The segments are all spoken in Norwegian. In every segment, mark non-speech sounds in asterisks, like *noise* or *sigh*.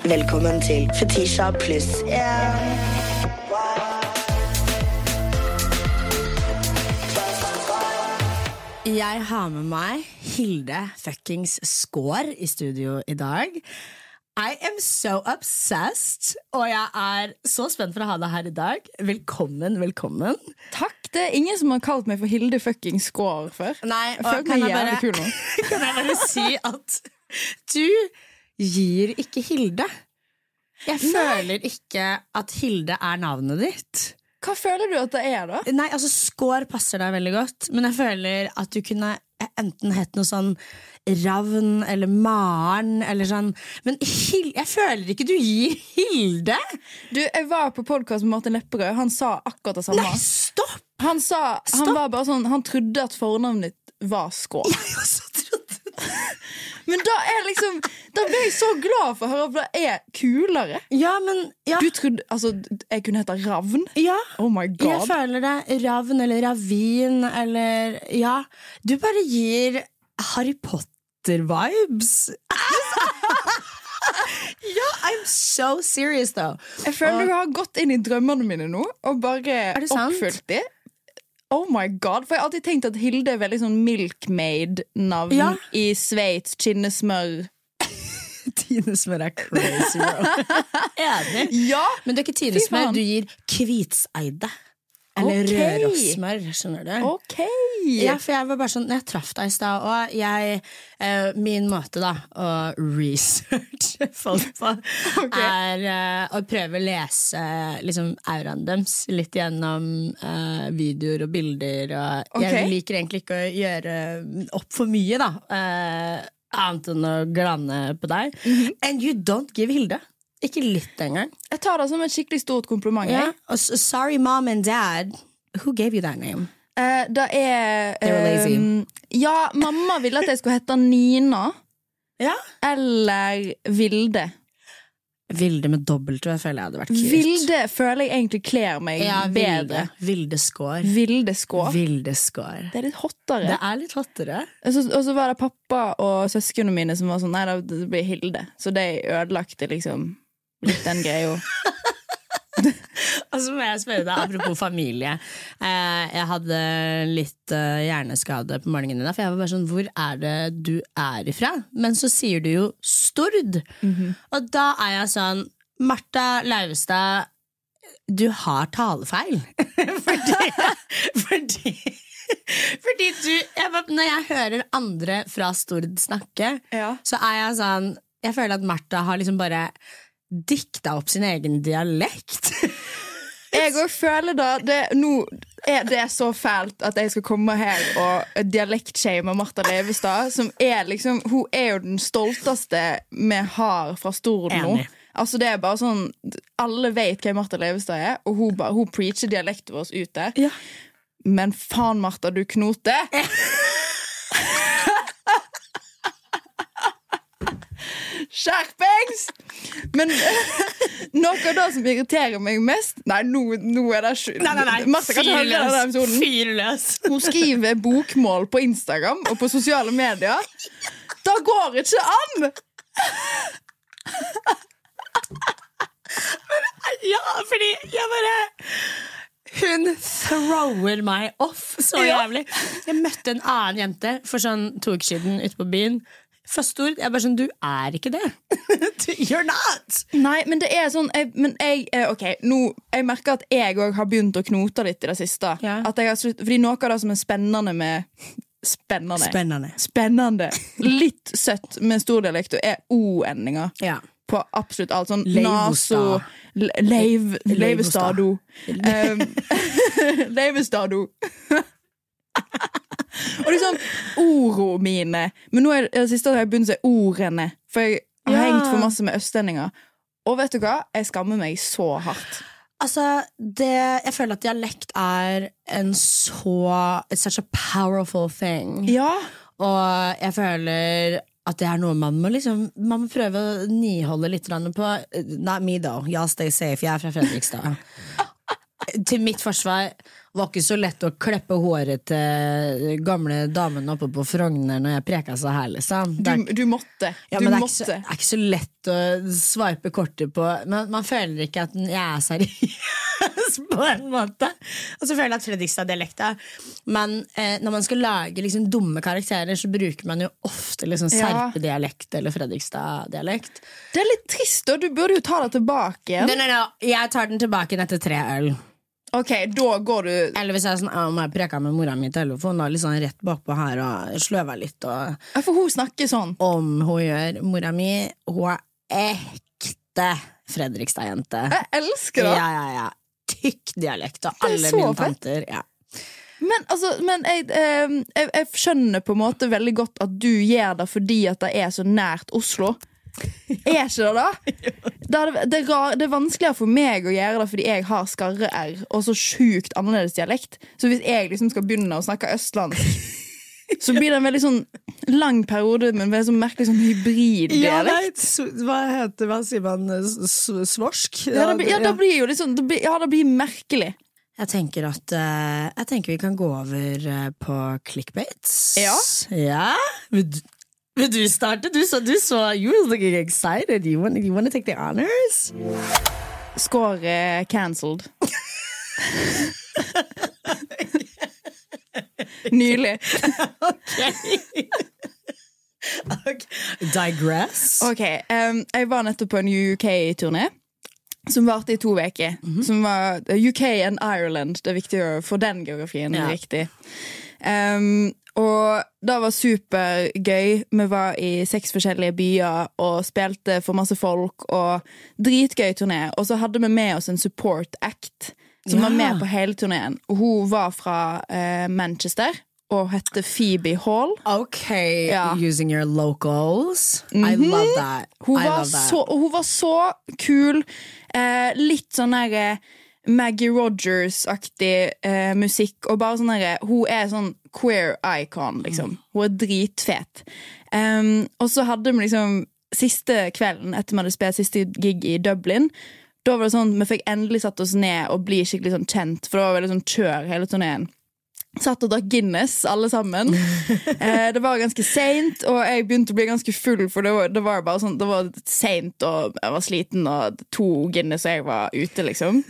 Velkommen til Fetisha pluss yeah. Jeg har med meg Hilde fuckings Skaar i studio i dag. I am so obsessed, og jeg er så spent for å ha deg her i dag. Velkommen, velkommen. Takk. Det er ingen som har kalt meg for Hilde fuckings Skår før. Nei, og kan jeg, bare, *laughs* kan jeg bare si at du gir ikke Hilde. Jeg føler ikke at Hilde er navnet ditt. Hva føler du at det er, da? Nei, altså Skår passer deg veldig godt, men jeg føler at du kunne enten hett noe sånn Ravn eller Maren eller sånn. Men Hil jeg føler ikke du gir Hilde! Du, Jeg var på podkast med Martin Lepperød. Han sa akkurat det samme. Nei, stopp! Han sa, han var bare sånn Han trodde at fornavnet ditt var Skår. Jeg også trodde det. *laughs* Men da er liksom Da ble jeg så glad for å høre, for det er kulere. Ja, men ja. Du trodde Altså, jeg kunne hete Ravn? ja. Oh my Jeg føler det. Ravn eller Ravin eller Ja. Du bare gir Harry Potter-vibes. *laughs* ja, I'm so serious, though. Jeg føler du har gått inn i drømmene mine nå og bare oppfylt de. Oh my god, For jeg har alltid tenkt at Hilde er veldig sånn milkmaid-navn Ja. i Sveits. Kinnesmør. *laughs* Tinesmør er crazy, bro. *laughs* Enig. Ja! Men du er ikke Tine Fy Smør, faen. du gir Kvitseide. Eller Ok. Rørosmør, skjønner du. Ok! Ja, for jeg var bare sånn Jeg traff deg i stad, og jeg eh, Min måte da å researche *laughs* folk på er eh, å prøve å lese liksom auraen deres litt gjennom eh, videoer og bilder. Og okay. Jeg liker egentlig ikke å gjøre opp for mye, da. eh, annet enn å glane på deg. And you don't give Hilde. Ikke litt engang. Jeg tar det som et skikkelig stort kompliment. Ja. jeg. Sorry, mom and dad. Who gave you that name? Uh, det er eh, Ja, mamma ville at jeg skulle hete Nina Ja. eller Vilde. Vilde med dobbelt V føler jeg hadde vært kult. Vilde føler jeg egentlig kler meg ja, bedre. Vilde Skår. Vilde Skår. Vilde Skår. Det er litt hottere. Det er litt hottere. Og så, og så var det pappa og søsknene mine som var sånn Nei, det blir Hilde. Så det ødelagte liksom litt den greia. *laughs* Og så må jeg spørre deg, apropos familie. Eh, jeg hadde litt eh, hjerneskade på morgenen i dag, for jeg var bare sånn Hvor er det du er ifra? Men så sier du jo Stord. Og da er jeg sånn Martha Laustad du har talefeil. *laughs* fordi, fordi fordi du jeg, bare- Når jeg hører andre fra Stord snakke, Ja. så er jeg sånn Jeg føler at Martha har liksom bare dikta opp sin egen dialekt. *laughs* Jeg òg føler da det, Nå er det så fælt at jeg skal komme her og dialektshame Martha Leivestad, som er liksom Hun er jo den stolteste vi har fra Stord nå. Altså det er bare sånn Alle vet hvem Martha Leivestad er, og hun, bare, hun preacher dialekten vår ut der. Ja. Men faen, Martha, du knoter! *laughs* Skjerpings! Men *laughs* noe av det som irriterer meg mest Nei, nå, nå er det sju... Martha kan ikke høre denne episoden. Fyr. Hun skriver bokmål på Instagram og på sosiale medier. Det går ikke an! Ja, fordi jeg bare Hun thrower meg off så jævlig. Jeg møtte en annen jente for sånn to uker siden ute på byen. Fra ord. Jeg er bare sånn, du er ikke det. *laughs* You're not! Nei, men det er sånn jeg, Men jeg eh, Ok, nå Jeg merker at jeg òg har begynt å knote litt i det siste. Ja. At jeg har slutt, fordi noe av det som er spennende med Spennende. Spennende. Spennende. Litt søtt med stor dialekt og er O-endinger Ja. på absolutt alt. Sånn naso Le- Leiv, Leivestado. Leivestado. *laughs* *laughs* *laughs* og liksom oro mine. Men nå er det siste har jeg begynt å si ordene. For jeg har Ja. hengt for masse med østlendinger. Og vet du hva? Jeg skammer meg så hardt. Altså, det, jeg føler at dialekt er en så It's such a powerful thing. Ja. Og jeg føler at det er noe man må liksom Man må prøve å niholde litt på. Not me, though. Y'all stay safe. Jeg er fra Fredrikstad. *laughs* til mitt forsvar var ikke så lett å klippe håret til gamle damen oppe på Frogner når jeg preka så her, liksom. Er, Du, du måtte. ja, du det er, ikke så, er ikke så lett å sveipe kortet på Men man føler ikke at jeg er seriøs *laughs* på en måte. Og så føler jeg at Fredrikstad-dialekta. Men eh, når man skal lage liksom, dumme karakterer, så bruker man jo ofte liksom, Serpe-dialekt eller Fredrikstad-dialekt. Det er litt trist, og du burde jo ta det tilbake igjen. Nei, nei, nei, Jeg tar den tilbake igjen etter tre øl. Ok, da går du Eller hvis jeg sånn, «Å, må jeg preke med mora mi i telefonen, litt sånn rett bakpå her og sløver litt. Og Ja, For hun snakker sånn. om hun gjør Mora mi, hun er ekte Fredrikstad-jente. Jeg elsker det. Ja, ja, ja. Tykk dialekt, og alle mine tanter. Ja. Men, altså, men jeg, eh, jeg, jeg skjønner på en måte veldig godt at du gjør det fordi at det er så nært Oslo. *laughs* Er ikke det da? Det er, det, er rar, det er vanskeligere for meg å gjøre det fordi jeg har skarre-r og så sjukt annerledes dialekt. Så hvis jeg liksom skal begynne å snakke østlandsk, *laughs* så blir det en veldig sånn lang periode med en veldig sånn merkelig sånn hybriddialekt. hva heter Hva sier man? Svorsk? Ja, det, ja, det blir jo litt sånn det blir, Ja, det blir merkelig. Jeg tenker at uh, Jeg tenker vi kan gå over eh, på clickbaits. Ja. ja? Vil, du, starte? Du så, du så You were looking excited. You want, you want to take the honors? Score eh, cancelled. *laughs* Nylig. Ok. Digress. Ok, em, Jeg var nettopp på en UK-turné. Som varte i to uker. Som var UK and Ireland. Det er viktig å få den geografien Ja. riktig. Em, og det var supergøy. Vi var i seks forskjellige byer og spilte for masse folk. Og Dritgøy turné. Og så hadde vi med oss en support act som Ja. var med på hele turneen. Hun var fra eh, Manchester og hette Phoebe Hall. Ok, Ja. using your locals. I love that. Hun I var, love that. så, hun var så kul. Eh, litt sånn derre Maggie Rogers-aktig eh, musikk. Og bare sånn derre Hun er sånn queer icon, liksom. Hun er dritfet. Um, og så hadde vi liksom siste kvelden etter vi hadde spilt siste gig i Dublin. Da var det sånn, Vi fikk endelig satt oss ned og bli skikkelig sånn kjent, for det var veldig sånn kjør hele turneen. Satt og drakk Guinness, alle sammen. *laughs* eh, det var ganske seint, og jeg begynte å bli ganske full, for det var, det var bare sånn Det var seint, og jeg var sliten, og to Guinness, og jeg var ute, liksom.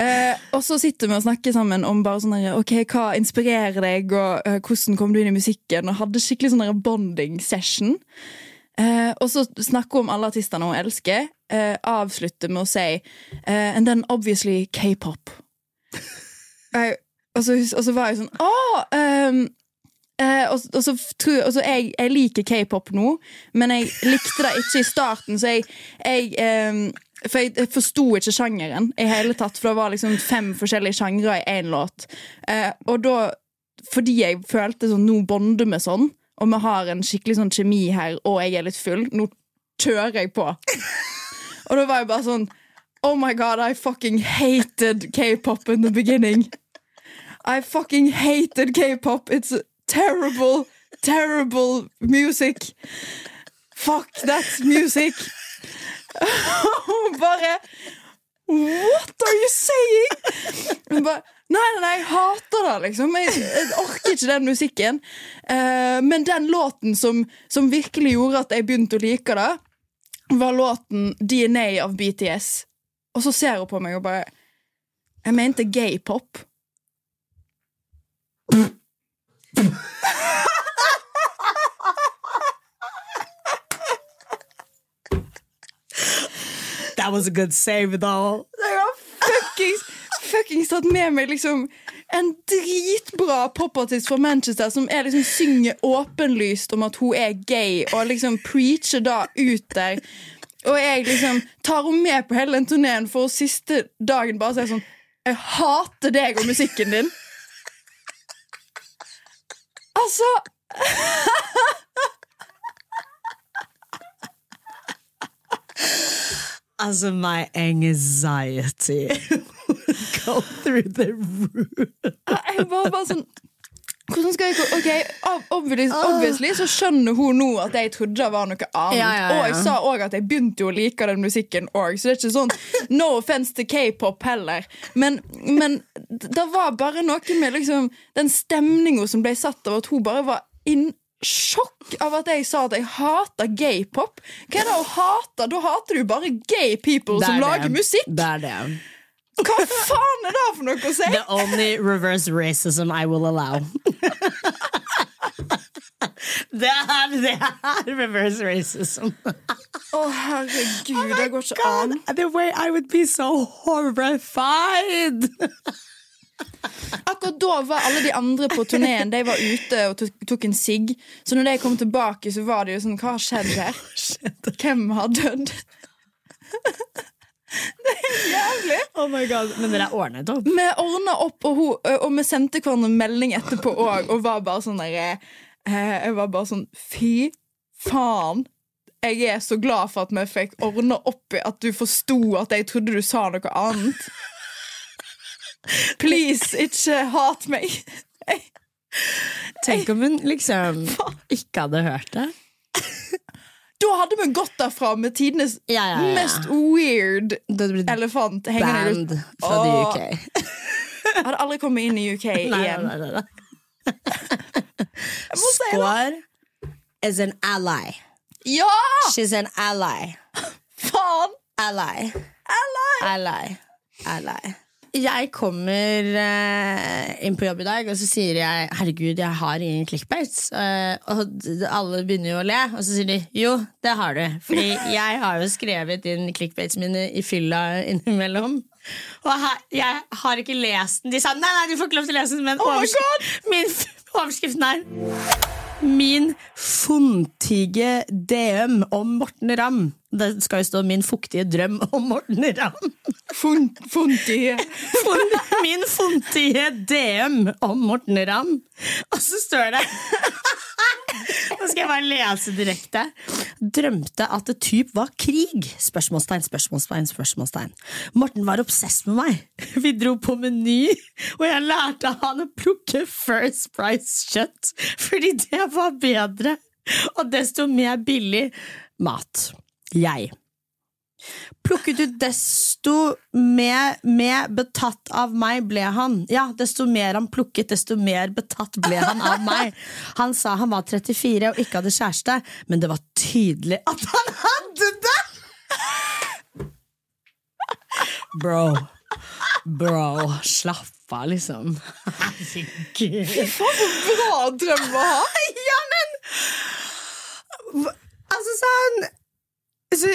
Eh, og så sitter vi og snakker sammen om bare sånn der, Ok, hva inspirerer deg, og uh, hvordan kom du inn i musikken, og hadde skikkelig sånn bonding session. Eh, og så snakker hun om alle artistene hun elsker. Eh, avslutter med å si eh, And then obviously k-pop. *laughs* Og, så, og så var jeg sånn Å! Um, Uh, og, og så tror og så jeg, jeg liker k-pop nå, men jeg likte det ikke i starten, så jeg, jeg um, For jeg, jeg forsto ikke sjangeren i hele tatt, for det var liksom fem forskjellige sjangre i én låt. Uh, og da, fordi jeg følte sånn Nå bonder vi sånn, og vi har en skikkelig sånn kjemi her, og jeg er litt full, nå kjører jeg på. Og da var jeg bare sånn Oh my god, I fucking hated k-pop in the beginning. I fucking hated k-pop. It's terrible, terrible music. Fuck that music. Og *laughs* bare What are you saying? Hun bare, nei, nei, nei, jeg hater det, liksom. Jeg, jeg orker ikke den musikken. Uh, men den låten som, som virkelig gjorde at jeg begynte å like det, var låten DNA av BTS. Og så ser hun på meg og bare Jeg mente gaypop. That was a good save, though. Jeg har fuckings, fuckings tatt med meg liksom en dritbra popartist fra Manchester som er liksom synger åpenlyst om at hun er gay, og liksom preacher da ut der. Og jeg liksom tar henne med på hele den turneen for siste dagen bare si sånn Jeg hater deg og musikken din. Oh, altså Altså, my anxiety *laughs* would go through the roof. Jeg var bare sånn Hvordan skal jeg Ok, obviously, obviously så skjønner hun nå at jeg trodde det var noe annet. Ja, ja, ja. Og jeg sa òg at jeg begynte å like den musikken òg, så det er ikke sånn no offense til k-pop heller. Men, men det var bare noe med liksom den stemninga som ble satt av at hun bare var in sjokk av at jeg sa at jeg hater gay-pop. Hva er det å hate? Da hater du bare gay people Det som er lager det. musikk. Det er det. Hva faen er det for noe å si? The only reverse racism I will allow. *laughs* det er det er reverse racism. Å, herregud, det går ikke an. The way I would be so horrified! Akkurat da var alle de andre på turneen De var ute og tok en sigg. Så når de kom tilbake, så var det jo sånn Hva har skjedd her? Hvem har dødd? Det er jævlig. Oh my god, Men dere er ordnet opp? Vi ordna opp, og, hun, og vi sendte hverandre melding etterpå òg, og var bare sånn der eh, Jeg var bare sånn Fy faen. Jeg er så glad for at vi fikk ordna opp i at du forsto at jeg trodde du sa noe annet. Please, ikke hat meg. Tenk om hun liksom ikke hadde hørt det. Da hadde vi gått derfra med tidenes Ja, ja, ja. mest weird elefant hengende ut. band fra the UK. Jeg hadde aldri kommet inn i UK *laughs* Nei, igjen. nei, nei, nei. *laughs* Si. Skår is an ally. Ja! She's an ally. Faen! Ally. Ally! Ally. Ally. Jeg kommer eh, inn på jobb i dag, og så sier jeg 'herregud, jeg har ingen clickbaits'. Eh, og alle begynner jo å le, og så sier de 'jo, det har du'. Fordi jeg har jo skrevet inn clickbaits mine i fylla innimellom. Og jeg har ikke lest den. De sa 'nei, nei, du får ikke lov til å lese den', men Oh min overskriften er Min funtige DM om Morten Ramm. Det skal jo stå 'Min fuktige drøm om Morten Ramm'. Fun-. Fun- Min funtige DM om Morten Ramm. Og så står det Nå skal jeg bare lese direkte. Drømte at det typ var krig? Spørsmålstegn, spørsmålstegn, spørsmålstegn. Morten var obsess med meg. *laughs* Vi dro på Meny, og jeg lærte han å plukke First Price-kjøtt, fordi det var bedre og desto mer billig mat. Jeg plukket ut desto mer, mer betatt av meg ble han. Ja, desto mer han plukket, desto mer betatt ble han av *laughs* meg. Han sa han var 34 og ikke hadde kjæreste, men det var tydelig at han hadde det! Bro. Bro, slapp av, liksom. Herregud. Bra drøm å ha! Ja, men Altså sånn så,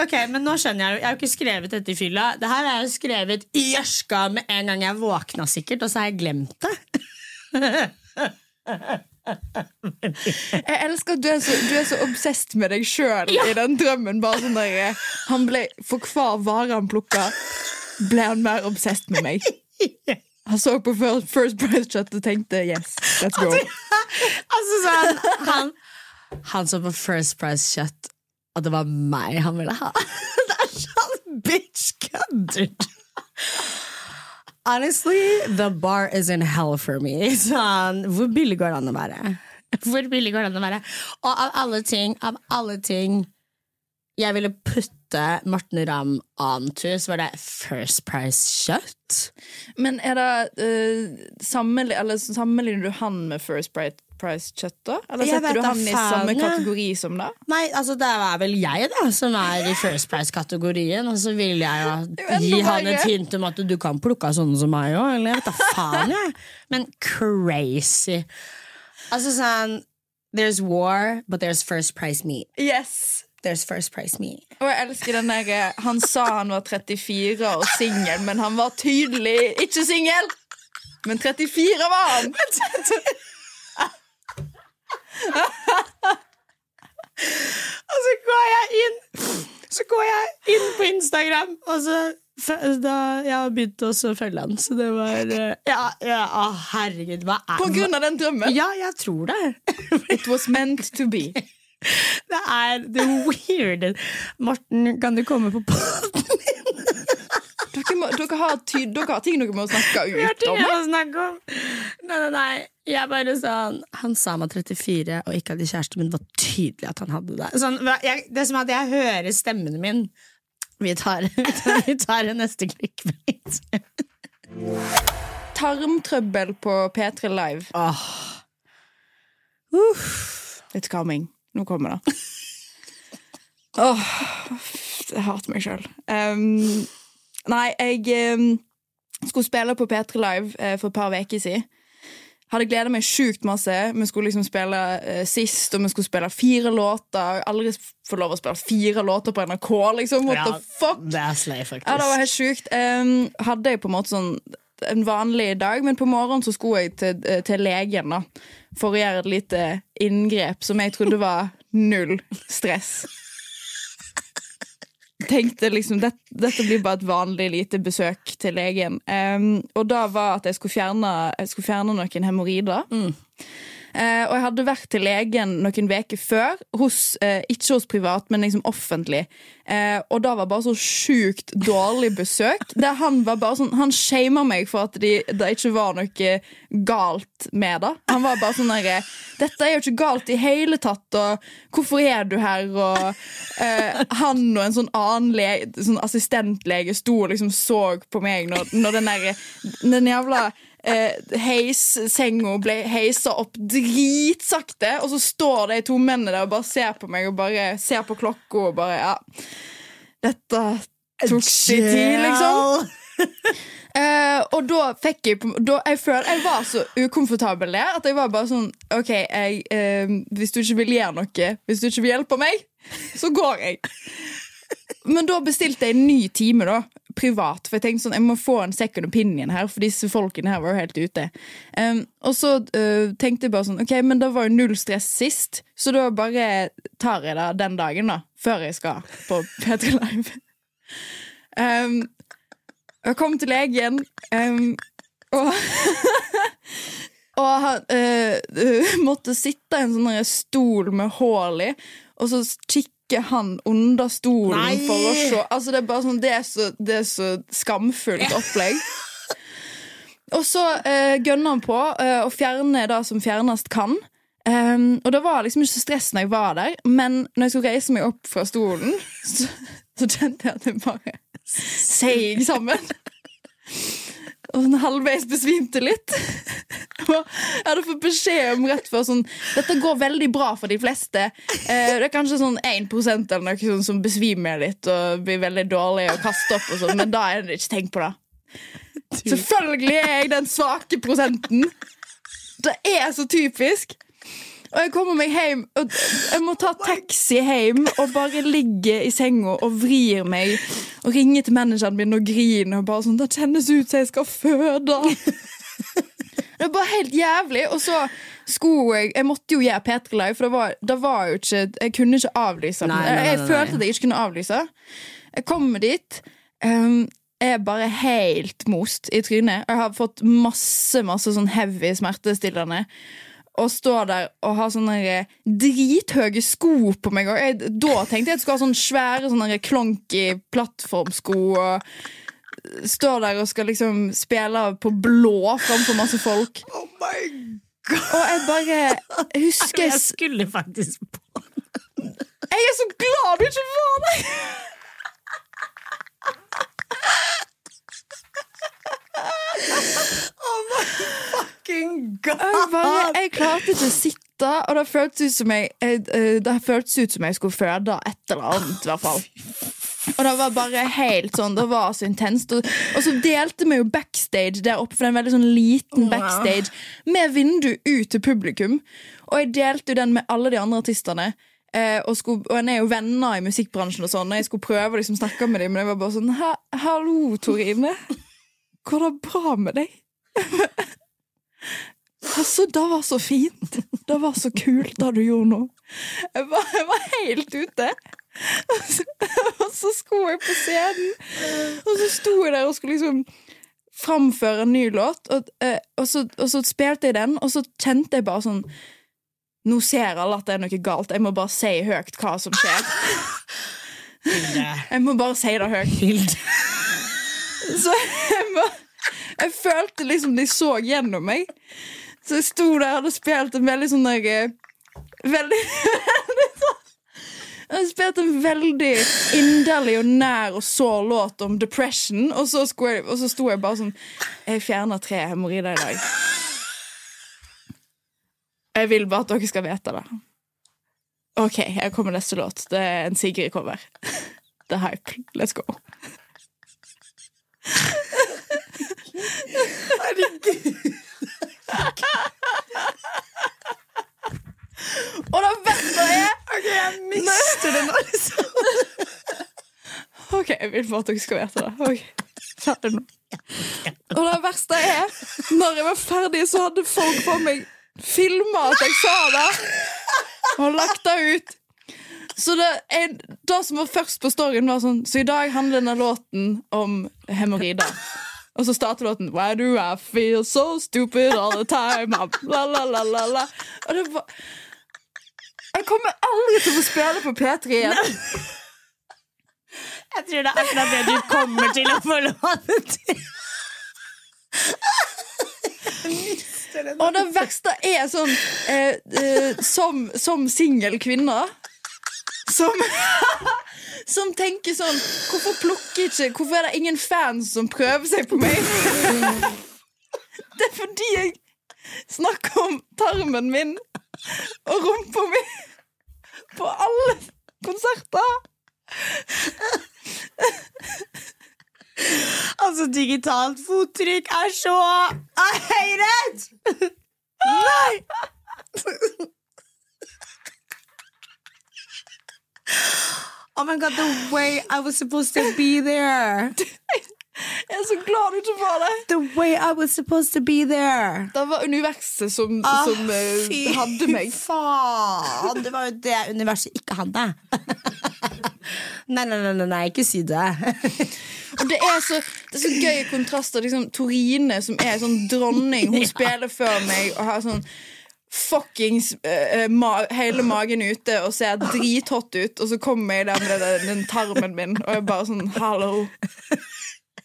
ok, men nå skjønner Jeg jo Jeg har jo ikke skrevet dette i fylla. Det her har jeg skrevet i gjørska med en gang jeg våkna, sikkert, og så har jeg glemt det. *laughs* Jeg elsker at du er så, du er så obsessed med deg sjøl i den drømmen. Bare sånn der, han ble, For hver vare han plukka, ble han mer obsessed med meg. Han så på First, Price Chat og tenkte yes, let's go. *laughs* Altså sånn Han, han så på First Price-kjøtt, og det var meg han ville ha. *laughs* Det er sånn bitch, kødder du? Honestly, the bar is in hell for me. *laughs* Sånn, hvor billig går det an å være? Hvor billig går det an å være? Og av alle ting, av alle ting jeg ville putte Morten Ramm onto, så var det First Price-kjøtt. Men er det uh, sammenli eller Sammenligner du han med First Price, Price Chat, da? Eller Jeg setter du han i samme kategori som det? Nei, altså det er vel jeg da som er i First Price-kategorien, og så vil jeg jo *laughs* gi han et hint om at du kan plukke av sånne som meg òg, eller jeg vet da faen, jeg. Men crazy. Altså sånn There's war, but there's first price meat. Yes! There's first price meat. Og jeg elsker den der eh, Han sa han var 34 og singel, men han var tydelig ikke singel! Men 34 var han! *laughs* *laughs* Og så går jeg inn Så går jeg inn på Instagram, og så da, Jeg har begynt å følge han, så det var eh, Ja, ja å, herregud, hva er På grunn av den drømmen. Ja, jeg tror det. *laughs* It was meant to be. *laughs* Det er det weird. Morten, kan du komme på podden min? Du Dere, må, dere, har ty, dere har ting dere må snakke Vi har ut ting om. jeg snakke om. Nei, nei, nei. Jeg bare sa han sa var 34 og ikke hadde kjæreste, men det var tydelig at han hadde det. Sånn, jeg, det er som at jeg hører stemmen min. Vi tar, *laughs* vi tar en neste clickbait. Tarmtrøbbel på P3 Live. Åh. It's coming. Nå kommer det. *laughs* Åh, jeg hater meg sjøl. Um, nei, jeg um, skulle spille på P3 Live uh, for et par uker siden. Hadde gleda meg sjukt masse. Vi skulle liksom spille uh, sist, og vi skulle spille fire låter. Aldri få lov å spille fire låter på NRK, liksom. What the fuck? Det er slei, faktisk. Ja, det var helt sjukt. Um, hadde jeg på en måte sånn en vanlig dag, men på morgenen så skulle jeg til, eh, til legen da, for å gjøre et lite inngrep som jeg trodde var null stress. Tenkte liksom det, Dette blir bare et vanlig lite besøk til legen. Um, og da var at jeg skulle fjerne, jeg skulle fjerne noen hemoroider. Eh, og jeg hadde vært til legen noen uker før, hos, eh, ikke hos privat, men liksom offentlig. Eh, og da var bare så sjukt dårlig besøk. *laughs* Der han var bare sånn Han shama meg for at de, det ikke var noe galt med det. Han var bare sånn derre Dette er jo ikke galt i hele tatt, og hvorfor er du her? Og eh, han og en sånn annen lege, sånn assistentlege sto og liksom så på meg når, når den derre Den jævla eh, heissenga ble heisa opp dritsakte, og så står de to mennene der og bare ser på meg og bare ser på klokka og bare Ja, dette tok sin tid, liksom. Eh, og da fikk jeg da, Jeg føler jeg var så ukomfortabel der at jeg var bare sånn OK, jeg, eh, hvis du ikke vil gjøre noe, hvis du ikke vil hjelpe meg, så går jeg. Men da bestilte jeg en ny time, da. Privat. For jeg tenkte sånn, jeg må få en second opinion her, for disse folkene her var jo helt ute. Um, og så uh, tenkte jeg bare sånn, ok, men det var jo null stress sist, så da bare tar jeg det den dagen, da. Før jeg skal på *laughs* P3 Live. Um, jeg kom til legen, um, og *laughs* Og han eh, måtte sitte i en sånn stol med hull i, og så kikker han under stolen Nei! for å se. Altså, det er bare sånn, det er så, det er så skamfullt opplegg. *laughs* Og så uh, gønner han på eh, å fjerne det som fjernest kan. Um, og det var liksom ikke så stress når jeg var der, men når jeg skulle reise meg opp fra stolen, *laughs* så, så kjente jeg at jeg bare seig sammen. *laughs* Og sånn halvveis besvimte litt. Jeg hadde fått beskjed om rett før sånn Dette går veldig bra for de fleste. Eh, det er kanskje sånn 1 eller noe sånn som besvimer litt og blir veldig dårlig og kaster opp, og sånn, men da er det ikke tenkt på det. *laughs* Selvfølgelig er jeg den svake prosenten. Det er så typisk. Og jeg kommer meg hjem og Jeg må ta taxi hjem og bare ligge i senga og vrir meg og ringe til manageren min og grine og bare sånn Det kjennes ut som jeg skal føde. *laughs* Det er bare helt jævlig. Og så skulle jeg Jeg måtte jo gjøre P3 Live, for det var, det var jo ikke Jeg kunne ikke avlyse. Nei, nei, nei, Jeg følte at jeg ikke kunne avlyse. Jeg kommer dit. Um, er bare helt most i trynet. Jeg har fått masse masse sånn heavy smertestillende. Og står der og har sånne drithøye sko på meg. Og jeg, da tenkte jeg at jeg skulle ha sånne svære sånne klonky plattformsko. Og står der og skal liksom spille på blå framfor masse folk. *laughs* Oh my god! Og jeg bare jeg husker Jeg skulle faktisk på *laughs* jeg er så glad du ikke var der! Fucking Jeg, bare, jeg klarte ikke å sitte, og det føltes ut som jeg, eh, det føltes ut som jeg skulle føde et eller annet. i hvert fall Og det var bare helt sånn Det var så intenst. Og, og så delte vi jo backstage der oppe, for det er en veldig sånn liten backstage med vindu ut til publikum. Og jeg delte jo den med alle de andre artistene. Eh, og, skulle, og en er jo venner i musikkbransjen, og sånn Og jeg skulle prøve å liksom snakke med dem, men jeg var bare sånn «Ha- Hallo, Torine. Går det bra med deg? Altså, det var så fint. Det var så kult, det du gjorde nå. Jeg var, jeg var helt ute. Og så, og så skulle jeg på scenen, og så sto jeg der og skulle liksom framføre en ny låt, og, eh, og, så, og så spilte jeg den, og så kjente jeg bare sånn Nå ser alle at det er noe galt. Jeg må bare si høyt hva som skjer. Jeg må bare si det høyt. Så jeg, var, jeg følte liksom de så gjennom meg. Så jeg sto der og hadde spilt en veldig sånn der, eh, Veldig, *laughs* Jeg hadde spilt en veldig inderlig og nær og sår låt om depression, og så, jeg, og så sto jeg bare sånn Jeg fjerner tre hemoroider i dag. Jeg vil bare at dere skal vite det. OK, her kommer neste låt. Det er en Sigrid-cover. *laughs* The Hype. Let's go. Og det verste er Jeg mister det nå, liksom. OK, jeg vil bare at dere skal vite det. Ok, Ferdig nå. Og det verste er, når jeg var ferdig, så hadde folk på meg filma at jeg sa det, og lagt det ut. Så det, er, det som var først på storyen, var sånn Så i dag handler denne låten om hemoroider. Og så starter låten Why do I feel so stupid all the time? La, la, la, la, la. Og det var Jeg kommer aldri til å få spille på P3 igjen. Jeg tror det er akkurat det du kommer til å få lov til. Og det verste er sånn eh, eh, Som, som singel kvinne som, *laughs* som tenker sånn Hvorfor plukker ikke Hvorfor er det ingen fans som prøver seg på meg? *laughs* Det er fordi jeg snakker om tarmen min og rumpa mi på alle konserter. Altså, digitalt fottrykk er så I hate it! Nei! Oh my god, the way I was supposed to be there. *laughs* Jeg er så glad du ikke var der. The way I was supposed to be there. Det var universet som, Ah, som fy hadde meg. faen! Det var jo det universet ikke hadde. *laughs* Nei, nei, nei, nei ikke si det. *laughs* Og det er så, det er så gøy kontraster. Liksom, Torine, som er sånn dronning, hun Ja. spiller før meg og har sånn fuckings uh, ma hele magen ute og ser drithot ut, og så kommer jeg der med den, den tarmen min, og jeg bare sånn hallo.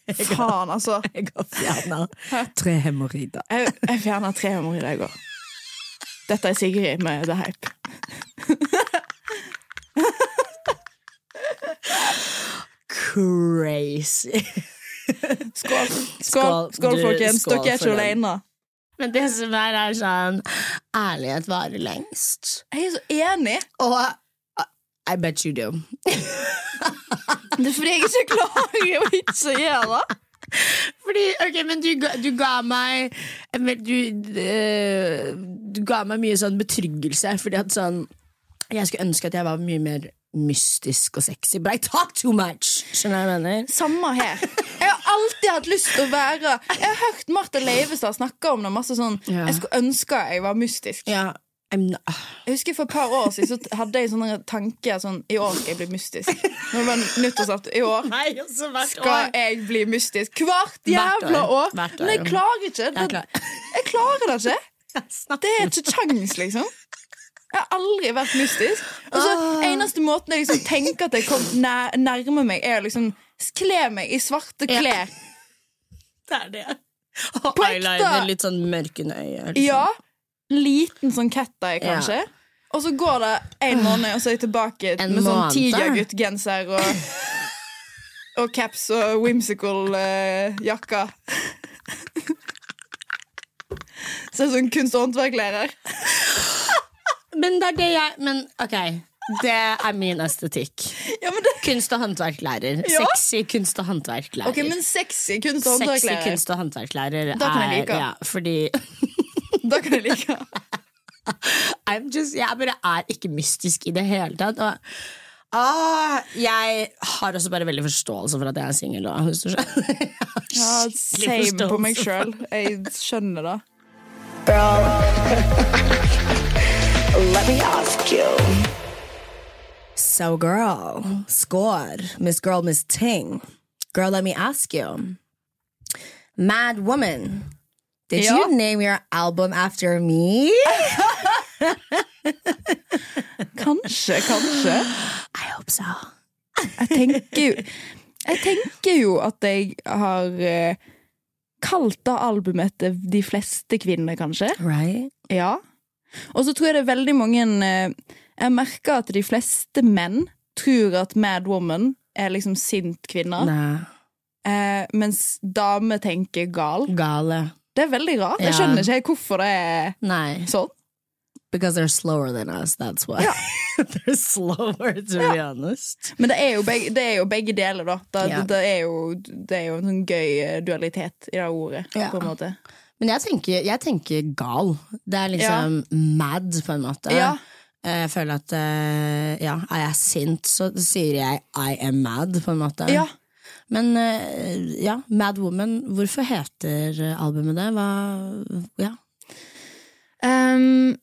Faen, altså. Jeg har fjerna tre hemoroider. Jeg, jeg fjerna tre hemoroider i går. Dette er Sigrid med The Hype. Crazy. Skål, Skål, skål, skål folkens. skål Dere er ikke den. Men det som er, er sånn Ærlighet varer lengst. Jeg er så enig. Og uh, I bet you do. *laughs* Det er fordi jeg ikke klarer å ikke gjøre det. Fordi, ok, men du, du ga meg du, eh, du ga meg mye sånn betryggelse, fordi at sånn Jeg skulle ønske at jeg var mye mer mystisk og sexy, but I talk too much. Skjønner jeg mener? Samme her. Jeg har alltid hatt lyst til å være Jeg har hørt Martha Leivestad snakke om det masse sånn Ja. Jeg skulle ønske jeg var mystisk. Ja, Jeg husker For et par år siden så hadde jeg sånne tanker sånn I år skal jeg bli mystisk. Når det var nyttårsaften. I år Nei, skal jeg bli mystisk. Hvert jævla år. år. År. Men jeg klarer ikke. Jeg Det, klarer- jeg klarer det ikke. *laughs* Det er ikke kjangs, liksom. Jeg har aldri vært mystisk. Og så Eneste måten jeg liksom tenker at jeg kom nær, nærmer meg, er å liksom kle meg i svarte Ja. klær. Det er det. Og På eyeliner, litt sånn mørkende øye. liksom. Ja. Liten sånn cat-eye, Ja. kanskje. Og så går det en måned, og så er jeg tilbake En med sånn tigerguttgenser og, og caps og whimsical-jakka. Uh, Ser ut som sånn kunst- og håndverklærer. Men det er det jeg Men ok, det er min estetikk. Ja, men det Kunst- og håndverklærer. Ja. Sexy kunst- og håndverklærer. Ok, men sexy kunst- og Sexy kunst- og håndverklærer Da kan jeg er like. ja, Fordi *laughs* Da kan jeg like. *laughs* I'm just, jeg bare er ikke mystisk i det hele tatt. Og, ah, jeg har også bare veldig forståelse for at jeg er singel. da, Hvis du skjønner. *laughs* Ja, same på meg sjøl. Jeg skjønner det. Girl, let me ask you. So, girl, score, Miss Girl, Miss Ting. Girl, let me ask you. Mad Woman, did Ja. you name your album after me? *laughs* Kanskje, kanskje. *gasps* I hope so. Jeg tenker jo Jeg tenker jo at jeg har uh, kalt det albumet etter de fleste kvinner, kanskje. Right? Ja. Og så tror jeg det er veldig mange eh, Jeg merker at de fleste menn tror at Mad Woman er liksom sint kvinne, eh, mens damer tenker gal. Gale. Det er veldig rart. Jeg skjønner ikke hvorfor det er Nei. sånn. Because they're slower than us, that's why. *laughs* they're slower, to be honest. Men det er jo begge, det er jo begge deler, da. Det, Ja. det, er jo, det er jo en sånn gøy eh, dualitet i det ordet, Ja. på en måte. Men jeg tenker, jeg tenker gal. Det er liksom mad, på en måte. Ja. Jeg føler at eh, ja, er jeg sint, så sier jeg I am mad, på en måte. Ja. Men eh, ja, Mad Woman, hvorfor heter albumet det? Hva Ja. Um,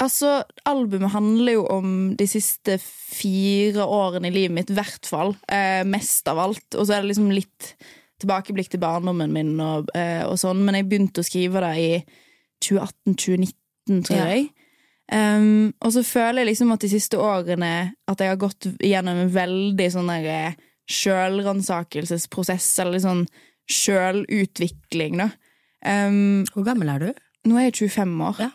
altså, albumet handler jo om de siste fire årene i livet mitt, i hvert fall. Eh, mest av alt. Og så er det liksom litt tilbakeblikk til barndommen min og, eh, og sånn, men jeg begynte å skrive det i 2018-2019, tror Ja. jeg. Ehm, og så føler jeg liksom at de siste årene at jeg har gått gjennom en veldig sånn derre sjølransakelsesprosess, eller sånn sjølutvikling, da. Um, Hvor gammel er du? nå er jeg 25 år. Ja.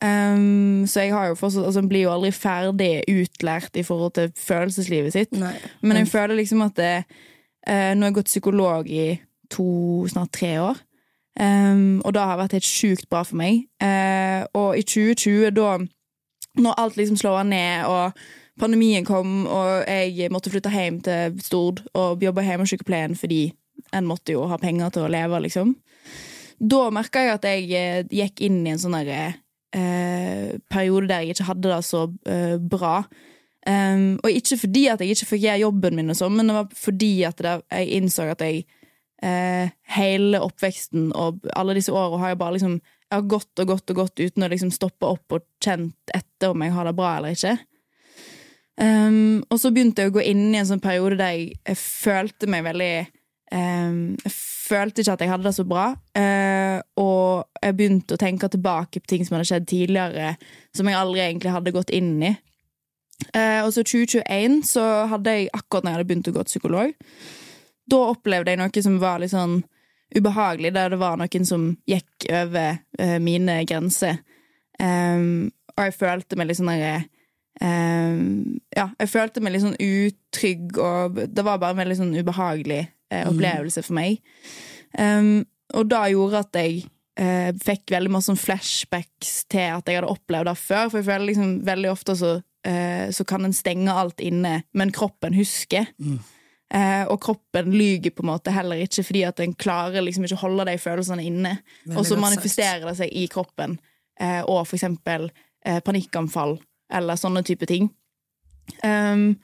Um, så jeg har jo fortsatt, altså, blir jo aldri ferdig utlært i forhold til følelseslivet sitt. Nei. Men jeg føler liksom at det, eh, Nå har jeg gått psykolog i to, snart tre år. Um, og det har vært helt sjukt bra for meg. Uh, og i 2020, da Når alt liksom slår ned, og pandemien kom, og jeg måtte flytte hjem til Stord og jobbe hjemme hos sykepleien fordi en måtte jo ha penger til å leve, liksom. Da merka jeg at jeg eh, gikk inn i en sånn derre eh, periode der jeg ikke hadde det så uh, bra. Um, og ikke fordi at jeg ikke fikk gjøre jobben min, og sånn, men det var fordi at det, jeg innså at jeg uh, hele oppveksten og alle disse åra har jeg bare liksom Jeg har gått og gått og gått uten å liksom stoppe opp og kjent etter om jeg har det bra eller ikke. Um, og så begynte jeg å gå inn i en sånn periode der jeg, jeg følte meg veldig um, Jeg følte ikke at jeg hadde det så bra. Uh, og jeg begynte å tenke tilbake på ting som hadde skjedd tidligere, som jeg aldri egentlig hadde gått inn i. Eh, og så 2021 så hadde jeg akkurat når jeg hadde begynt å gå til psykolog, da opplevde jeg noe som var litt sånn ubehagelig, der det var noen som gikk over eh, mine grenser. Um, og jeg følte meg litt sånn derre um, Ja, jeg følte meg litt sånn utrygg, og det var bare en veldig sånn ubehagelig eh, opplevelse for meg. Um, og det gjorde at jeg eh, fikk veldig masse sånn flashbacks til at jeg hadde opplevd det før. For jeg føler liksom veldig ofte så, så kan en stenge alt inne, men kroppen husker. Eh, og kroppen lyger på en måte heller ikke fordi at en klarer liksom ikke å holde de følelsene inne. Og så manifesterer det seg i kroppen, eh, og for eksempel eh, panikkanfall eller sånne type ting. Um,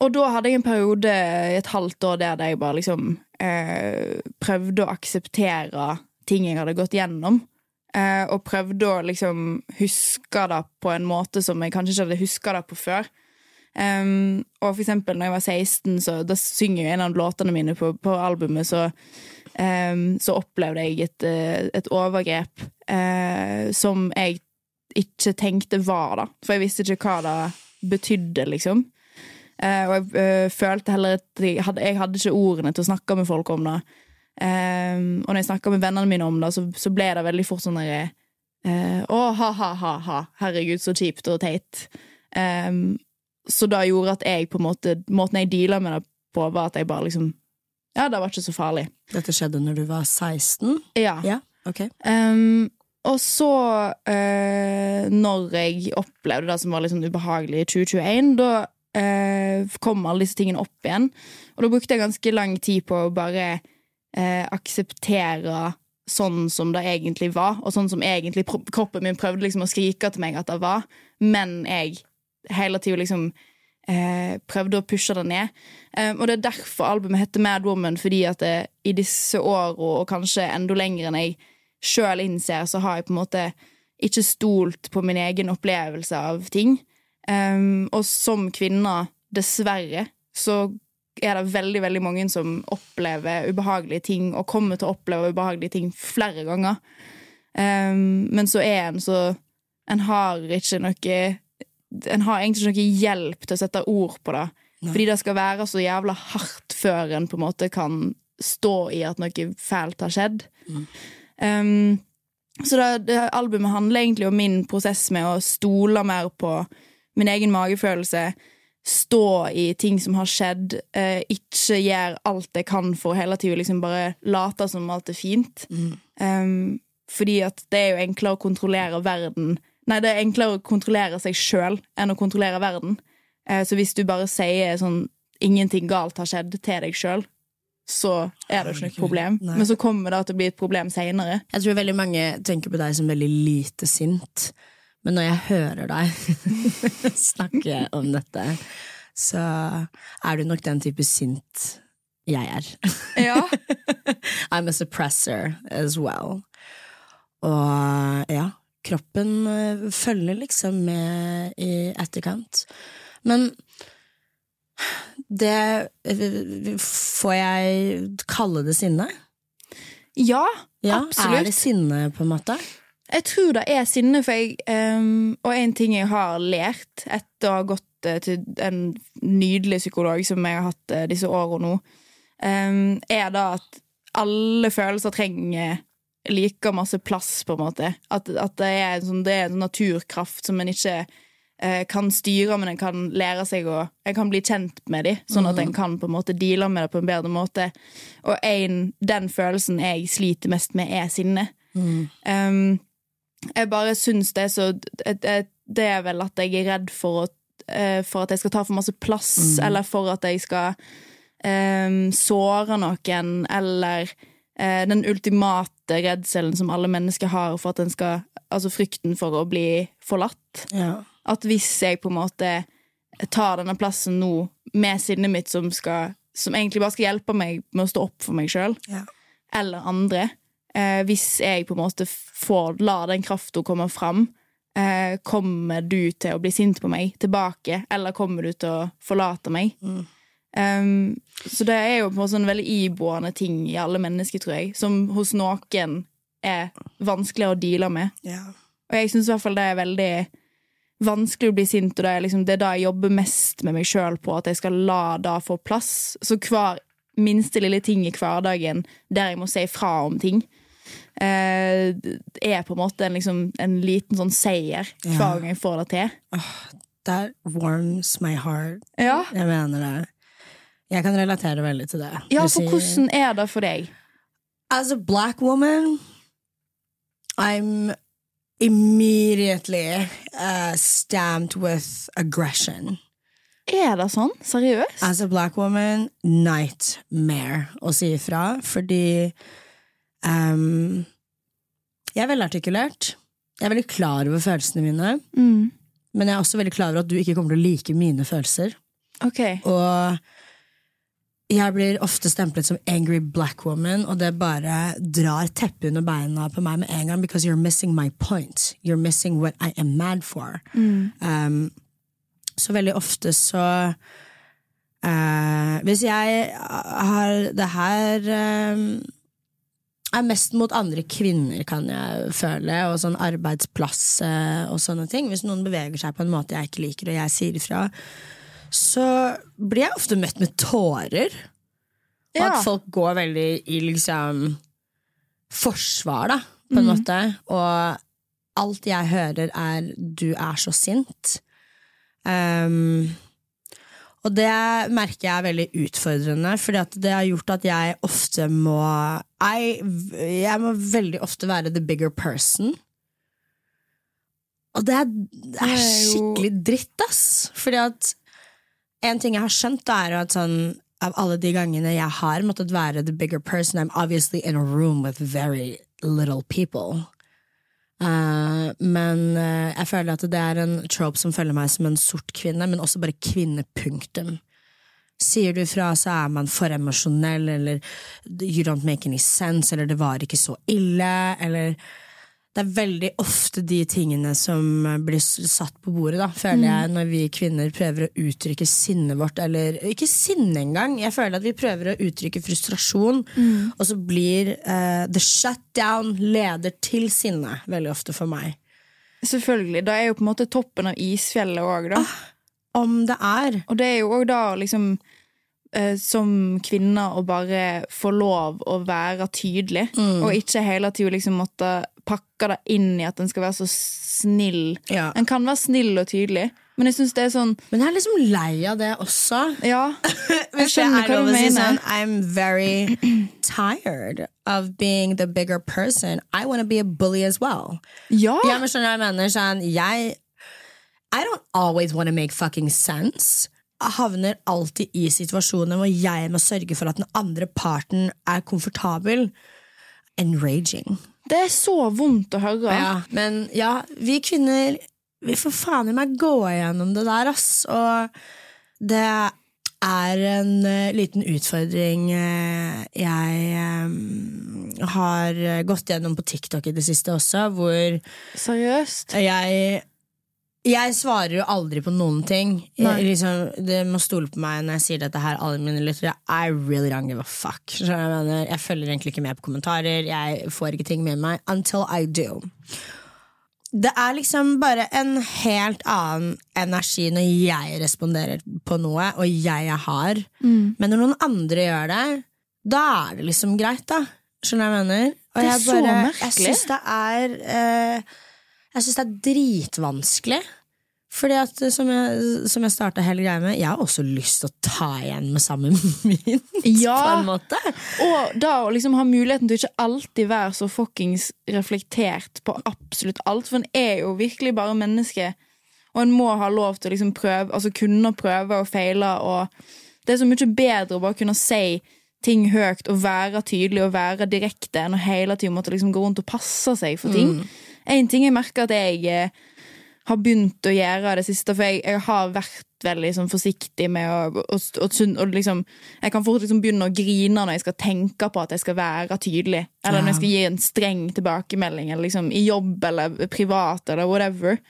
og da hadde jeg en periode i et halvt år der jeg bare liksom eh, prøvde å akseptere ting jeg hadde gått gjennom. Eh, og prøvde å liksom huske det på en måte som jeg kanskje ikke hadde huska det på før. Um, og for eksempel når jeg var 16, så da synger jeg en av låtene mine på, på albumet, så, um, så opplevde jeg et, eh, et overgrep uh, som jeg ikke tenkte var da. For jeg visste ikke hva det betydde, liksom. Uh, og jeg uh, følte heller at jeg hadde, jeg hadde ikke ordene til å snakke med folk om det. Um, og når jeg snakka med vennene mine om det, så, så ble det veldig fort sånn derre uh, Å, ha-ha-ha, herregud, så kjipt og teit. Um, så det gjorde at jeg på en måte Måten jeg deala med det på, var at jeg bare liksom Ja, det var ikke så farlig. Dette skjedde når du var 16? Ja. Ja, ok. Um, og så, uh, når jeg opplevde det som var litt sånn ubehagelig i 2021, da uh, kom alle disse tingene opp igjen. Og da brukte jeg ganske lang tid på å bare eh, akseptere sånn som det egentlig var, og sånn som egentlig kroppen min prøvde liksom å skrike til meg at det var, men jeg hele tida liksom eh, prøvde å pushe det ned. Eh, og det er derfor albumet heter Mad Woman, fordi at det, i disse åra, og kanskje enda lenger enn jeg sjøl innser, så har jeg på en måte ikke stolt på min egen opplevelse av ting. Um, og som kvinne, dessverre, så er det veldig veldig mange som opplever ubehagelige ting, og kommer til å oppleve ubehagelige ting flere ganger. Um, men så er en så En har ikke noe En har egentlig ikke noe hjelp til å sette ord på det Fordi det skal være så jævla hardt før en på en måte kan stå i at noe fælt har skjedd. Um, så det, det albumet handler egentlig om min prosess med å stole mer på min egen magefølelse. Stå i ting som har skjedd. Eh, ikke gjøre alt jeg kan for hele tida liksom bare late som alt er fint. Um, fordi at det er jo enklere å kontrollere verden Nei, det er enklere å kontrollere seg sjøl enn å kontrollere verden. Eh, så hvis du bare sier sånn 'ingenting galt har skjedd' til deg sjøl, så er det ikke noe problem. Nei. Men så kommer det til å bli et problem seinere. Jeg tror veldig mange tenker på deg som veldig lite sint, men når jeg hører deg *laughs* snakke om dette, så er du nok den type sint jeg er. Ja. *laughs* I'm a suppressor as well. Og ja, kroppen eh, følger liksom med i etterkant. Men det eh, Får jeg kalle det sinne? ja, Ja, absolutt. Er det sinne, på en måte? Jeg tror det er sinne, for jeg um, Og en ting jeg har lært etter å ha gått eh, til en nydelig psykolog som jeg har hatt eh, disse årene nå, um, er da at alle følelser trenger like masse plass, på en måte. At, at det, er en sånn, det er en sånn naturkraft som en ikke uh, kan styre, men en kan lære seg å En kan bli kjent med dem, sånn at en kan på en måte deale med det på en bedre måte. Og en, den følelsen jeg sliter mest med, er sinne. Um, jeg bare syns det er så det, er vel at jeg er redd for, å, eh, for at jeg skal ta for masse plass, eller for at jeg skal um, såre noen, eller uh, den ultimate redselen som alle mennesker har for at en skal Altså frykten for å bli forlatt. Ja. At hvis jeg på en måte tar denne plassen nå med sinnet mitt som skal Som egentlig bare skal hjelpe meg med å stå opp for meg sjøl, Ja. eller andre. Eh, hvis jeg på en måte får la den krafta komme fram, eh, kommer du til å bli sint på meg tilbake, eller kommer du til å forlate meg? Um, så det er jo på en måte en veldig iboende ting i alle mennesker, tror jeg, som hos noen er vanskeligere å deale med. Og jeg syns i hvert fall det er veldig vanskelig å bli sint, og det er, liksom, det er da jeg jobber mest med meg sjøl på, at jeg skal la det få plass. Så hver minste lille ting i hverdagen der jeg må si fra om ting, eh, er på en måte en, liksom, en liten sånn seier Ja. hver gang jeg får det til. That warms my heart. Ja, Jeg mener det. Jeg kan relatere veldig til det. ja for sier- hvordan er det for deg? As a black woman, I'm immediately uh, stamped with aggression. Er det sånn? Seriøst? As a black woman, nightmare å si ifra, fordi um, Jeg er velartikulert. Jeg er veldig klar over følelsene mine, Mm. men jeg er også veldig klar over at du ikke kommer til å like mine følelser. Ok. Og jeg blir ofte stemplet som angry black woman, og det bare drar teppet under beina på meg med en gang, because you're missing my point. You're missing what I am mad for. Um, så veldig ofte så uh, Hvis jeg har det her eh, er mest mot andre kvinner, kan jeg føle, og sånn arbeidsplass eh, og sånne ting. Hvis noen beveger seg på en måte jeg ikke liker, og jeg sier ifra, så blir jeg ofte møtt med tårer. Og Ja. at folk går veldig i liksom forsvar, da, på en måte. Og alt jeg hører, er 'du er så sint'. Um, og det merker jeg er veldig utfordrende, Fordi det har gjort at jeg ofte må jeg, jeg må veldig ofte være the bigger person. Og det er, det er skikkelig dritt, ass. Fordi at en ting jeg har skjønt, da, er at sånn av alle de gangene jeg har måttet være the bigger person, I'm obviously in a room with very little people. Eh, men uh, jeg føler at det er en trope som følger meg som en sort kvinne, men også bare kvinne, punktum. Sier du fra, så er man for emosjonell, eller you don't make any sense, eller det var ikke så ille, eller det er veldig ofte de tingene som blir satt på bordet, da, føler jeg, når vi kvinner prøver å uttrykke sinnet vårt, eller ikke sinne engang. Jeg føler at vi prøver å uttrykke frustrasjon, og så blir uh, the shutdown leder til sinne, veldig ofte for meg. Selvfølgelig. Da er jo på en måte toppen av isfjellet òg, da. om det er. Og det er jo òg da liksom eh, som kvinne å bare få lov å være tydelig, Mm. og ikke hele tida liksom måtte pakke det inn i at en skal være så snill. Ja. En kan være snill og tydelig, men jeg syns det er sånn Men jeg er liksom lei av det også. Ja, *laughs* jeg Hvis det skjønner er hva du mener. sånn, I'm very tired of being the bigger person. I want to be a bully as well. Ja! Ja, men skjønner jeg mener? Sånn, jeg I don't always want to make fucking sense. Jeg havner alltid i situasjoner hvor jeg må sørge for at den andre parten er komfortabel. Enraging. Det er så vondt å høre. Ja, men ja, vi kvinner Vi får faen i meg gå igjennom det der, ass. Og det er en uh, liten utfordring uh, jeg um, har gått gjennom på TikTok i det siste også, hvor Seriøst. jeg jeg svarer jo aldri på noen ting. Jeg, liksom, det må stole på meg når jeg sier dette her. Alle mine lyttere I really don't give a fuck. Jeg, mener, jeg følger egentlig ikke med på kommentarer. Jeg får ikke ting med meg until I do. Det er liksom bare en helt annen energi når jeg responderer på noe, og jeg er hard. Mm. Men når noen andre gjør det, da er det liksom greit, da. Skjønner du hva jeg mener? Og Det er jeg så merkelig. Jeg syns det er eh, Jeg syns det er dritvanskelig. Fordi at, eh, som jeg, som jeg starta hele greia med, jeg har også lyst til å ta igjen med samme *laughs* mynt. Ja. På en måte. Og da å liksom ha muligheten til å ikke alltid være så fuckings reflektert på absolutt alt, for en er jo virkelig bare menneske, og en må ha lov til å liksom prøve, altså kunne prøve og feile, og det er så mye bedre å bare kunne si ting høyt og være tydelig og være direkte enn å hele tiden måtte liksom gå rundt og passe seg for ting. En ting jeg merker at jeg eh, har begynt å gjøre det siste, for jeg, jeg har vært veldig sånn, forsiktig med å, og, og, og liksom, Jeg kan fort liksom begynne å grine når jeg skal tenke på at jeg skal være tydelig. Eller når jeg skal gi en streng tilbakemelding, eller liksom i jobb eller privat eller whatever.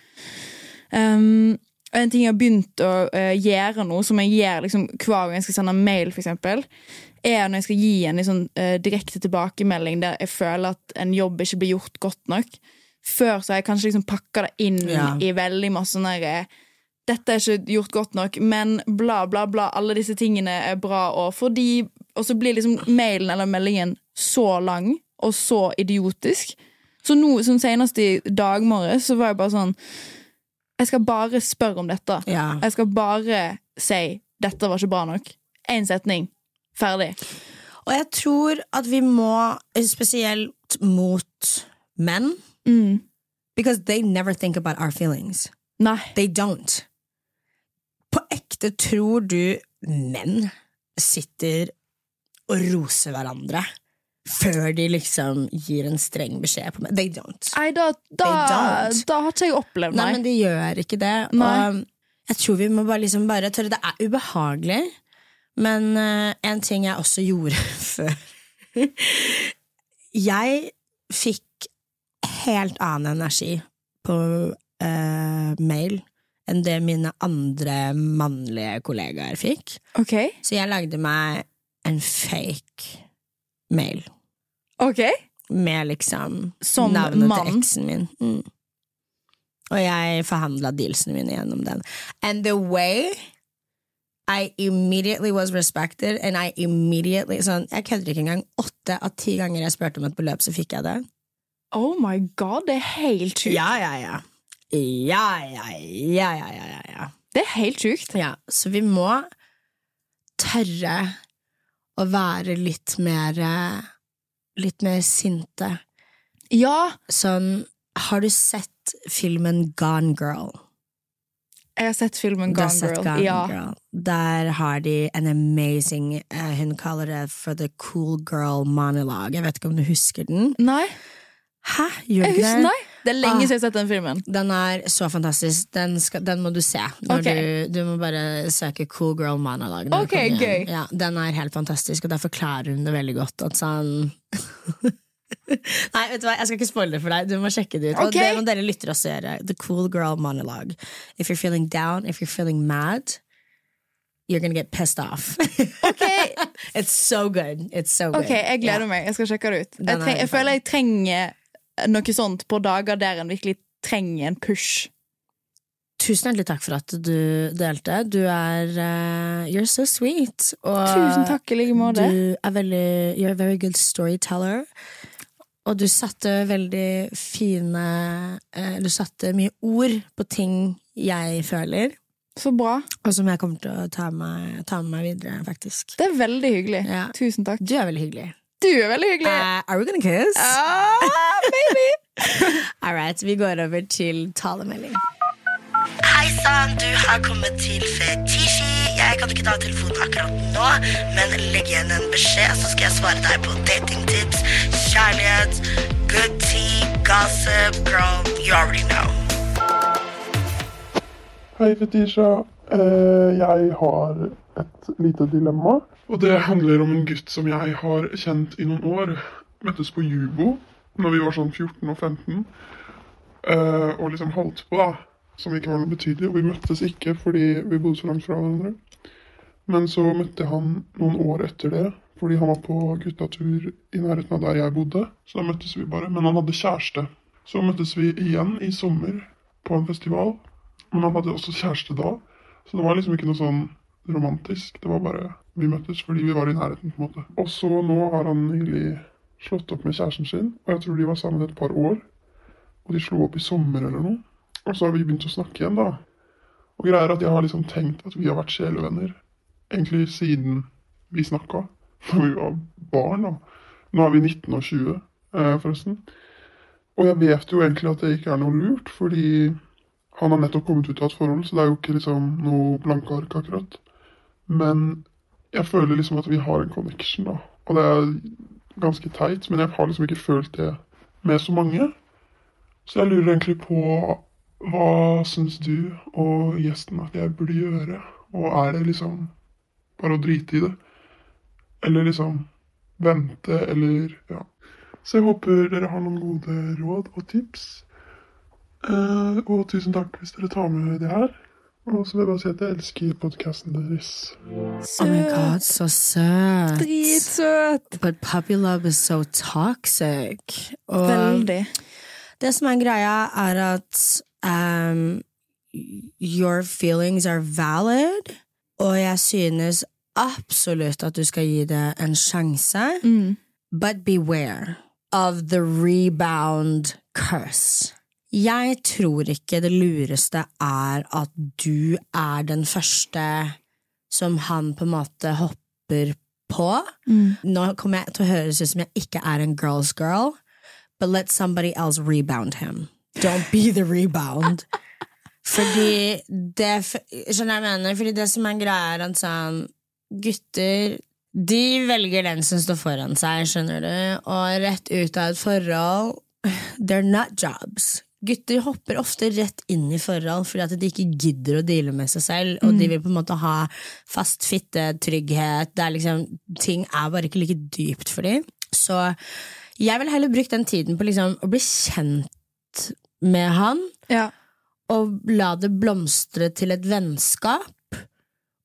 Um, en ting jeg har begynt å uh, gjøre nå, som jeg gjør liksom, hver gang jeg skal sende mail, eksempel, er når jeg skal gi en liksom, eh, direkte tilbakemelding der jeg føler at en jobb ikke blir gjort godt nok. Før så har jeg kanskje liksom pakka det inn Ja. i veldig masse sånn der, eh, Dette er ikke gjort godt nok, men bla, bla, bla. Alle disse tingene er bra, og fordi Og så blir liksom mailen eller meldingen så lang og så idiotisk. Så nå, som senest i dag morges, så var jeg bare sånn Jeg skal bare spørre om dette. Ja. Jeg skal bare si 'dette var ikke bra nok'. Én setning. Ferdig. Og jeg tror at vi må, spesielt mot menn Mm. Because they never think about our feelings. Nei. They don't. På ekte tror du menn sitter og roser hverandre før de liksom gir en streng beskjed på meg? They don't. Nei, da, da, don't. da har ikke jeg opplevd det nei. men de gjør ikke det. Nei. Og jeg tror vi må bare liksom bare tørre. Det er ubehagelig, men uh, en ting jeg også gjorde *laughs* før Jeg fikk helt annen energi på eh, mail enn det mine andre mannlige kollegaer fikk. Okay. Så jeg lagde meg en fake mail Ok. med liksom Som navnet mann? til eksen min. Mm. Og jeg forhandla dealsene mine gjennom den. And the way I immediately was respected, and I immediately sånn, Jeg kødder ikke engang. Åtte av ti ganger jeg spurte om et beløp, så fikk jeg det. Oh my god, det er helt sjukt. Ja, ja, ja. Ja, ja, ja, ja, ja, ja, ja. Det er helt sjukt. Ja, så vi må tørre å være litt mer eh, Litt mer sinte. Ja, Sånn, har du sett filmen Gone Girl? jeg har sett filmen Gone sett Girl. Gone ja. Girl. Der har de en amazing uh, Hun kaller det for The Cool Girl Monologue. Jeg vet ikke om du husker den? Nei, Hæ? Gjør du det? Det er lenge Ah. siden jeg har sett den filmen. Den er så fantastisk. Den, skal, den må du se. Når Ok. du, du må bare søke Cool Girl Monologue. når du Ok, kommer hjem. gøy. Ja, den er helt fantastisk, og der forklarer hun det veldig godt. At sånn *laughs* Nei, vet du hva, jeg skal ikke spoile det for deg. Du må sjekke det ut. Og Ok. det må dere lytter også gjøre. The Cool Girl Monologue. If you're feeling down, if you're feeling mad, you're gonna get pissed off. Ok, *laughs* It's so good. It's so good. ok, jeg gleder yeah. meg. Jeg skal sjekke det ut. Jeg, treng, jeg føler jeg trenger noe sånt på dager der en virkelig trenger en push. tusen hjertelig takk for at du delte. Du er uh, You're so sweet. Og Tusen takk i like måte. Du er veldig You're a very good storyteller. Og du satte veldig fine uh, Du satte mye ord på ting jeg føler. Så bra. Og som jeg kommer til å ta med, ta med meg videre, faktisk. Det er veldig hyggelig. Ja. Tusen takk. Du er veldig hyggelig. Du er veldig hyggelig. Uh, are we gonna kiss? Uh, baby! *laughs* All right, vi går over til talemelding. Hei sann, du har kommet til Fetisji. Jeg kan ikke ta telefonen akkurat nå, men legg igjen en beskjed, så skal jeg svare deg på datingtips, kjærlighet, good tea, gossip, girl, you already know. Hei, Fetisha. Uh, Jeg har et lite dilemma. Og det handler om en gutt som jeg har kjent i noen år. Møttes på Jubo når vi var sånn 14 og 15. uh, Og liksom holdt på, da. Som ikke var noe betydelig. Og vi møttes ikke fordi vi bodde så langt fra hverandre. Men så møtte jeg han noen år etter det, fordi han var på guttatur i nærheten av der jeg bodde. Så da møttes vi bare. Men han hadde kjæreste. Så møttes vi igjen i sommer på en festival. Men han hadde også kjæreste da, så det var liksom ikke noe sånn romantisk. Det var bare vi møttes fordi vi var i nærheten, på en måte. Og så nå har han nylig slått opp med kjæresten sin, og jeg tror de var sammen et par år. Og de slo opp i sommer eller noe. Og så har vi begynt å snakke igjen, da. Og greia er at jeg har liksom tenkt at vi har vært sjelevenner. Egentlig siden vi snakka. Da vi var barn, da. Nå er vi 19 og 20, eh, forresten. Og jeg vet jo egentlig at det ikke er noe lurt, fordi han har nettopp kommet ut av et forhold, så det er jo ikke liksom noe blanke ark akkurat. Men jeg føler liksom at vi har en connection, da. Og det er ganske teit, men jeg har liksom ikke følt det med så mange. Så jeg lurer egentlig på hva syns du og gjesten at jeg burde gjøre? Og er det liksom bare å drite i det? Eller liksom vente, eller ja. Så jeg håper dere har noen gode råd og tips. Eh, og tusen takk hvis dere tar med det her. Og så vil jeg bare si at jeg elsker podkasten deres. Oh my god, så søt. Dritsøt. But puppy love is so toxic. Og Veldig. det som er greia, er at um, your feelings are valid, og jeg synes absolutt at du skal gi det en sjanse. Mm. But beware of the rebound curse. Jeg tror ikke det lureste er at du er den første som han på en måte hopper på. Mm. Nå kommer jeg til å høres ut som jeg ikke er en girl's girl, but let somebody else rebound him. Don't be the rebound. *laughs* Fordi det Skjønner jeg mener? Fordi det som er greia, er at sånn Gutter de velger den som står foran seg, skjønner du, og rett ut av et forhold They're not jobs. Gutter hopper ofte rett inn i forhold fordi at de ikke gidder å deale med seg selv, og de vil på en måte ha fast fitte, trygghet. Det er liksom, ting er bare ikke like dypt for dem. Så jeg vil heller bruke den tiden på liksom å bli kjent med han, Ja. og la det blomstre til et vennskap,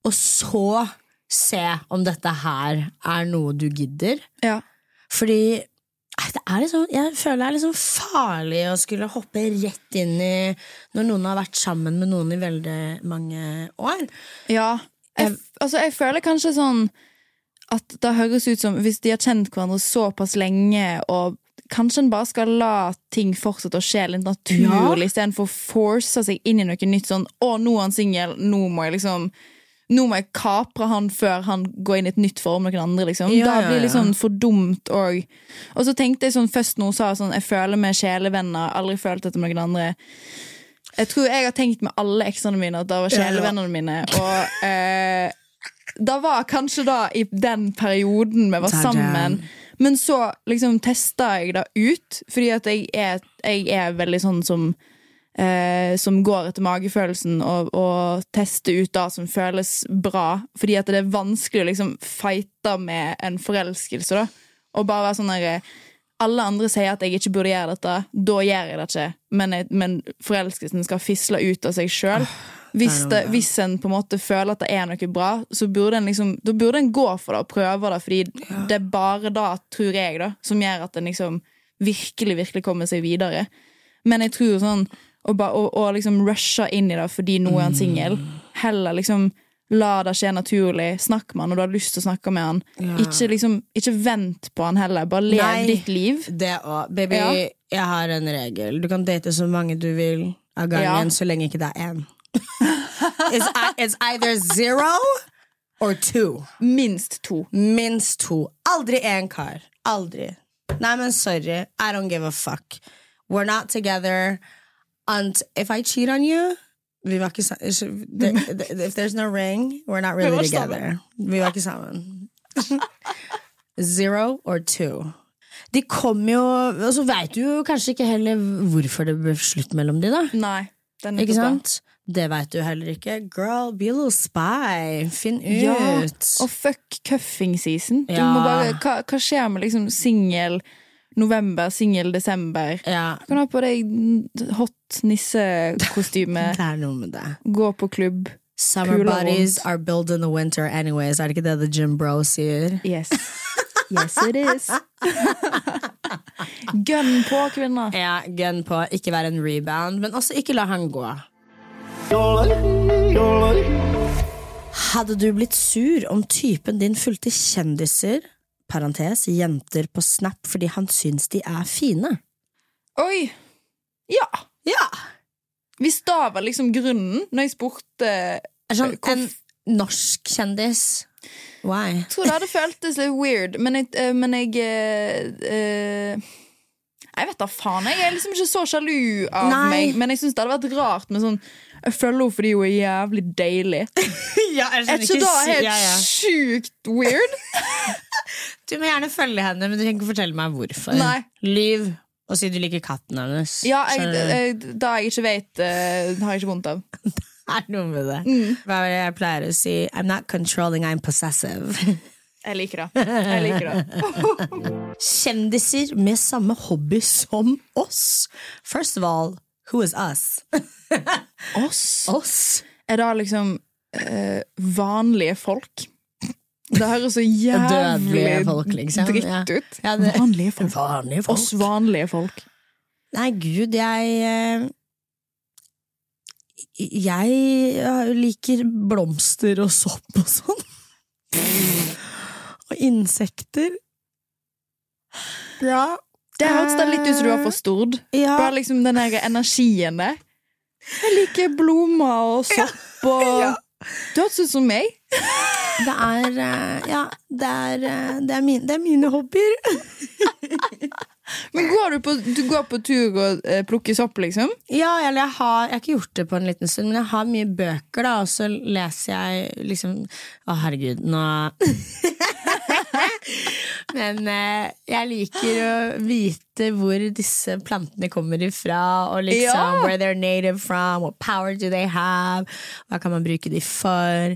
og så se om dette her er noe du gidder. ja. Fordi liksom, jeg føler det er liksom farlig å skulle hoppe rett inn i når noen har vært sammen med noen i veldig mange år. Ja. Jeg, altså, jeg føler kanskje sånn at det høres ut som hvis de har kjent hverandre såpass lenge, og kanskje en bare skal la ting fortsette å skje litt naturlig, istedenfor å force seg inn i noe nytt sånn 'Å, nå er han singel, nå må jeg liksom nå må jeg kapre han før han går inn i et nytt med noen andre. liksom. Ja, da blir det liksom for dumt. Og, og så tenkte jeg sånn først når hun sa sånn, jeg føler meg sjelevenner, aldri følt dette med noen andre. Jeg tror jeg har tenkt med alle eksene mine at det var sjelevennene mine. Og eh, det var kanskje da i den perioden vi var sammen. Men så liksom testa jeg det ut, fordi at jeg er, jeg er veldig sånn som eh, Som går etter magefølelsen og, og tester ut det som føles bra. Fordi at det er vanskelig å liksom fighte med en forelskelse, da. Og bare være sånn der alle andre sier at jeg ikke burde gjøre dette, da gjør jeg det ikke. Men, jeg, men forelskelsen skal fisle ut av seg sjøl. Hvis, hvis en på en måte føler at det er noe bra, så burde en liksom, da burde en gå for det og prøve det. Fordi det er bare da, tror jeg, da, som gjør at en liksom virkelig, virkelig kommer seg videre. Men jeg tror sånn og, ba, og, og liksom rushe inn i det fordi nå er han singel. Heller liksom la det skje naturlig. Snakk med han når du har lyst til å snakke med han. Ikke, liksom, ikke vent på han heller. Bare lev Nei. ditt liv. Det òg. Baby, Ja. jeg har en regel. Du kan date så mange du vil av gangen, Ja. så lenge ikke det er én. it's, it's either zero or two. Minst to. Minst to. Aldri én kar. Aldri. Nei, men sorry. I don't give a fuck. We're not together. And if I cheat on you vi var ikke sammen. If there's no ring, we're not really together. Vi var ikke sammen. Zero or two. De kom jo Og så veit du jo kanskje ikke heller hvorfor det ble slutt mellom de, da. Nei. Den Ikke sant? Det veit du heller ikke. Girl, be a little spy. Finn ut. Ja, og fuck cuffing season. Du Ja. bare, hva, hva skjer med liksom singel november, singel desember? Ja, Du kan ha på deg hot nissekostyme, *laughs* det er noe med det. gå på klubb. Summer Kula bodies rundt. are built in the winter anyways. Er det ikke det the Jim Bro sier? Yes. Yes, it is. *laughs* Gun på, kvinner. Ja, gun på. Ikke være en rebound, men også ikke la han gå. Hadde du blitt sur om typen din fulgte kjendiser, parentes, jenter på Snap fordi han syns de er fine? Oi! Ja. Ja! Det var liksom grunnen, når jeg spurte sånn, Hvorf- en norsk kjendis. Why? Jeg tror det hadde føltes litt weird, men jeg, eh, men jeg eh, eh, Jeg vet da faen. Jeg er liksom ikke så sjalu av Nei. meg, men jeg syns det hadde vært rart med sånn Jeg følger henne fordi hun er jævlig deilig. *laughs* Ja, jeg Er ikke det helt sjukt weird? *laughs* Du må gjerne følge henne, men du trenger ikke fortelle meg hvorfor. Nei. Lyv og si du liker katten hennes. Ja, jeg, jeg, Da jeg ikke vet, uh, har jeg ikke vondt av. *laughs* Det er noe med det. Mm. Hva er det jeg pleier å si? I'm not controlling, I'm possessive. *laughs* Jeg liker det. Jeg liker det. *laughs* Kjendiser med samme hobby som oss. First of all, who is us? Oss? Oss. Er det liksom uh, vanlige folk? Det høres så jævlig folk, liksom. dritt Ja. ut. Ja, det- Vanlige folk. Vanlige folk. Oss vanlige folk. Nei, gud, jeg eh, Jeg eh, liker blomster og sopp og sånn. Og insekter. Ja. Det hørtes litt ut som du var for Stord. Ja. Bare liksom den der energien der. Jeg liker blomster og sopp og Du har ut som meg. Det er eh, Ja, det er, eh, det er, min, det er mine hobbyer. Men går du på, du går på tur og eh, plukker sopp, liksom? Ja, eller jeg har, jeg har ikke gjort det på en liten stund, men jeg har mye bøker, da, og så leser jeg liksom Å, herregud, nå *laughs* Men eh, jeg liker å vite hvor disse plantene kommer ifra, og liksom Ja. where they're native from, what power do they have, hva kan man bruke de for?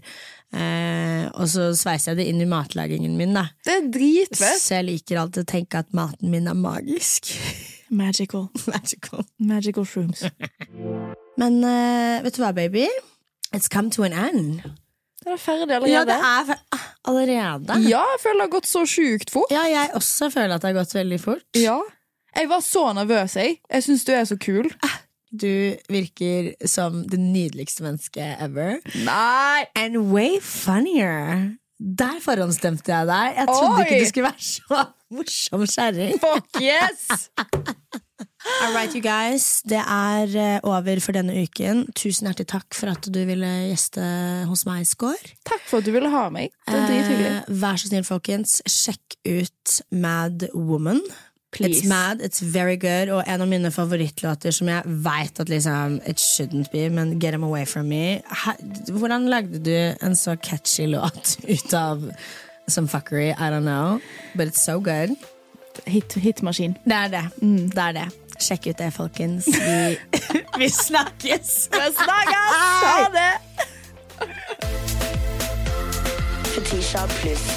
Eh, og så sveiser jeg det inn i matlagingen min, da. Det er dritfett. Så jeg liker alltid å tenke at maten min er magisk. *laughs* Magical. Magical. Magical shrooms. Men eh, vet du hva, baby? It's come to an end. Det er ferdig Ja, det er fe- ah, allerede. Ja, jeg føler det har gått så sjukt fort. Ja, jeg også føler at det har gått veldig fort. Ja. Jeg var så nervøs, jeg. Jeg syns du er så kul. Du virker som det nydeligste mennesket ever. Nei! And way funnier. Der forhåndsstemte jeg deg. Jeg trodde Oi! ikke du skulle være så morsom kjerring. Fuck yes! *laughs* All right, you guys. Det er eh, over for denne uken. Tusen hjertelig takk for at du ville gjeste hos meg i Skår. Takk for at du ville ha meg. Det er drithyggelig. Eh, vær så snill, folkens. Sjekk ut Mad Woman. Please. It's mad, it's very good, og en av mine favorittlåter som jeg veit at liksom It shouldn't be, men Get Them Away From Me. Hvordan lagde du en så catchy låt *laughs* ut av some fuckery? I don't know, but it's so good. Hit, hitmaskin. Det er det. Det er det. Sjekk ut det, folkens. Vi, *laughs* vi snakkes! Vi snakkes! Ha det! Fetisha pluss.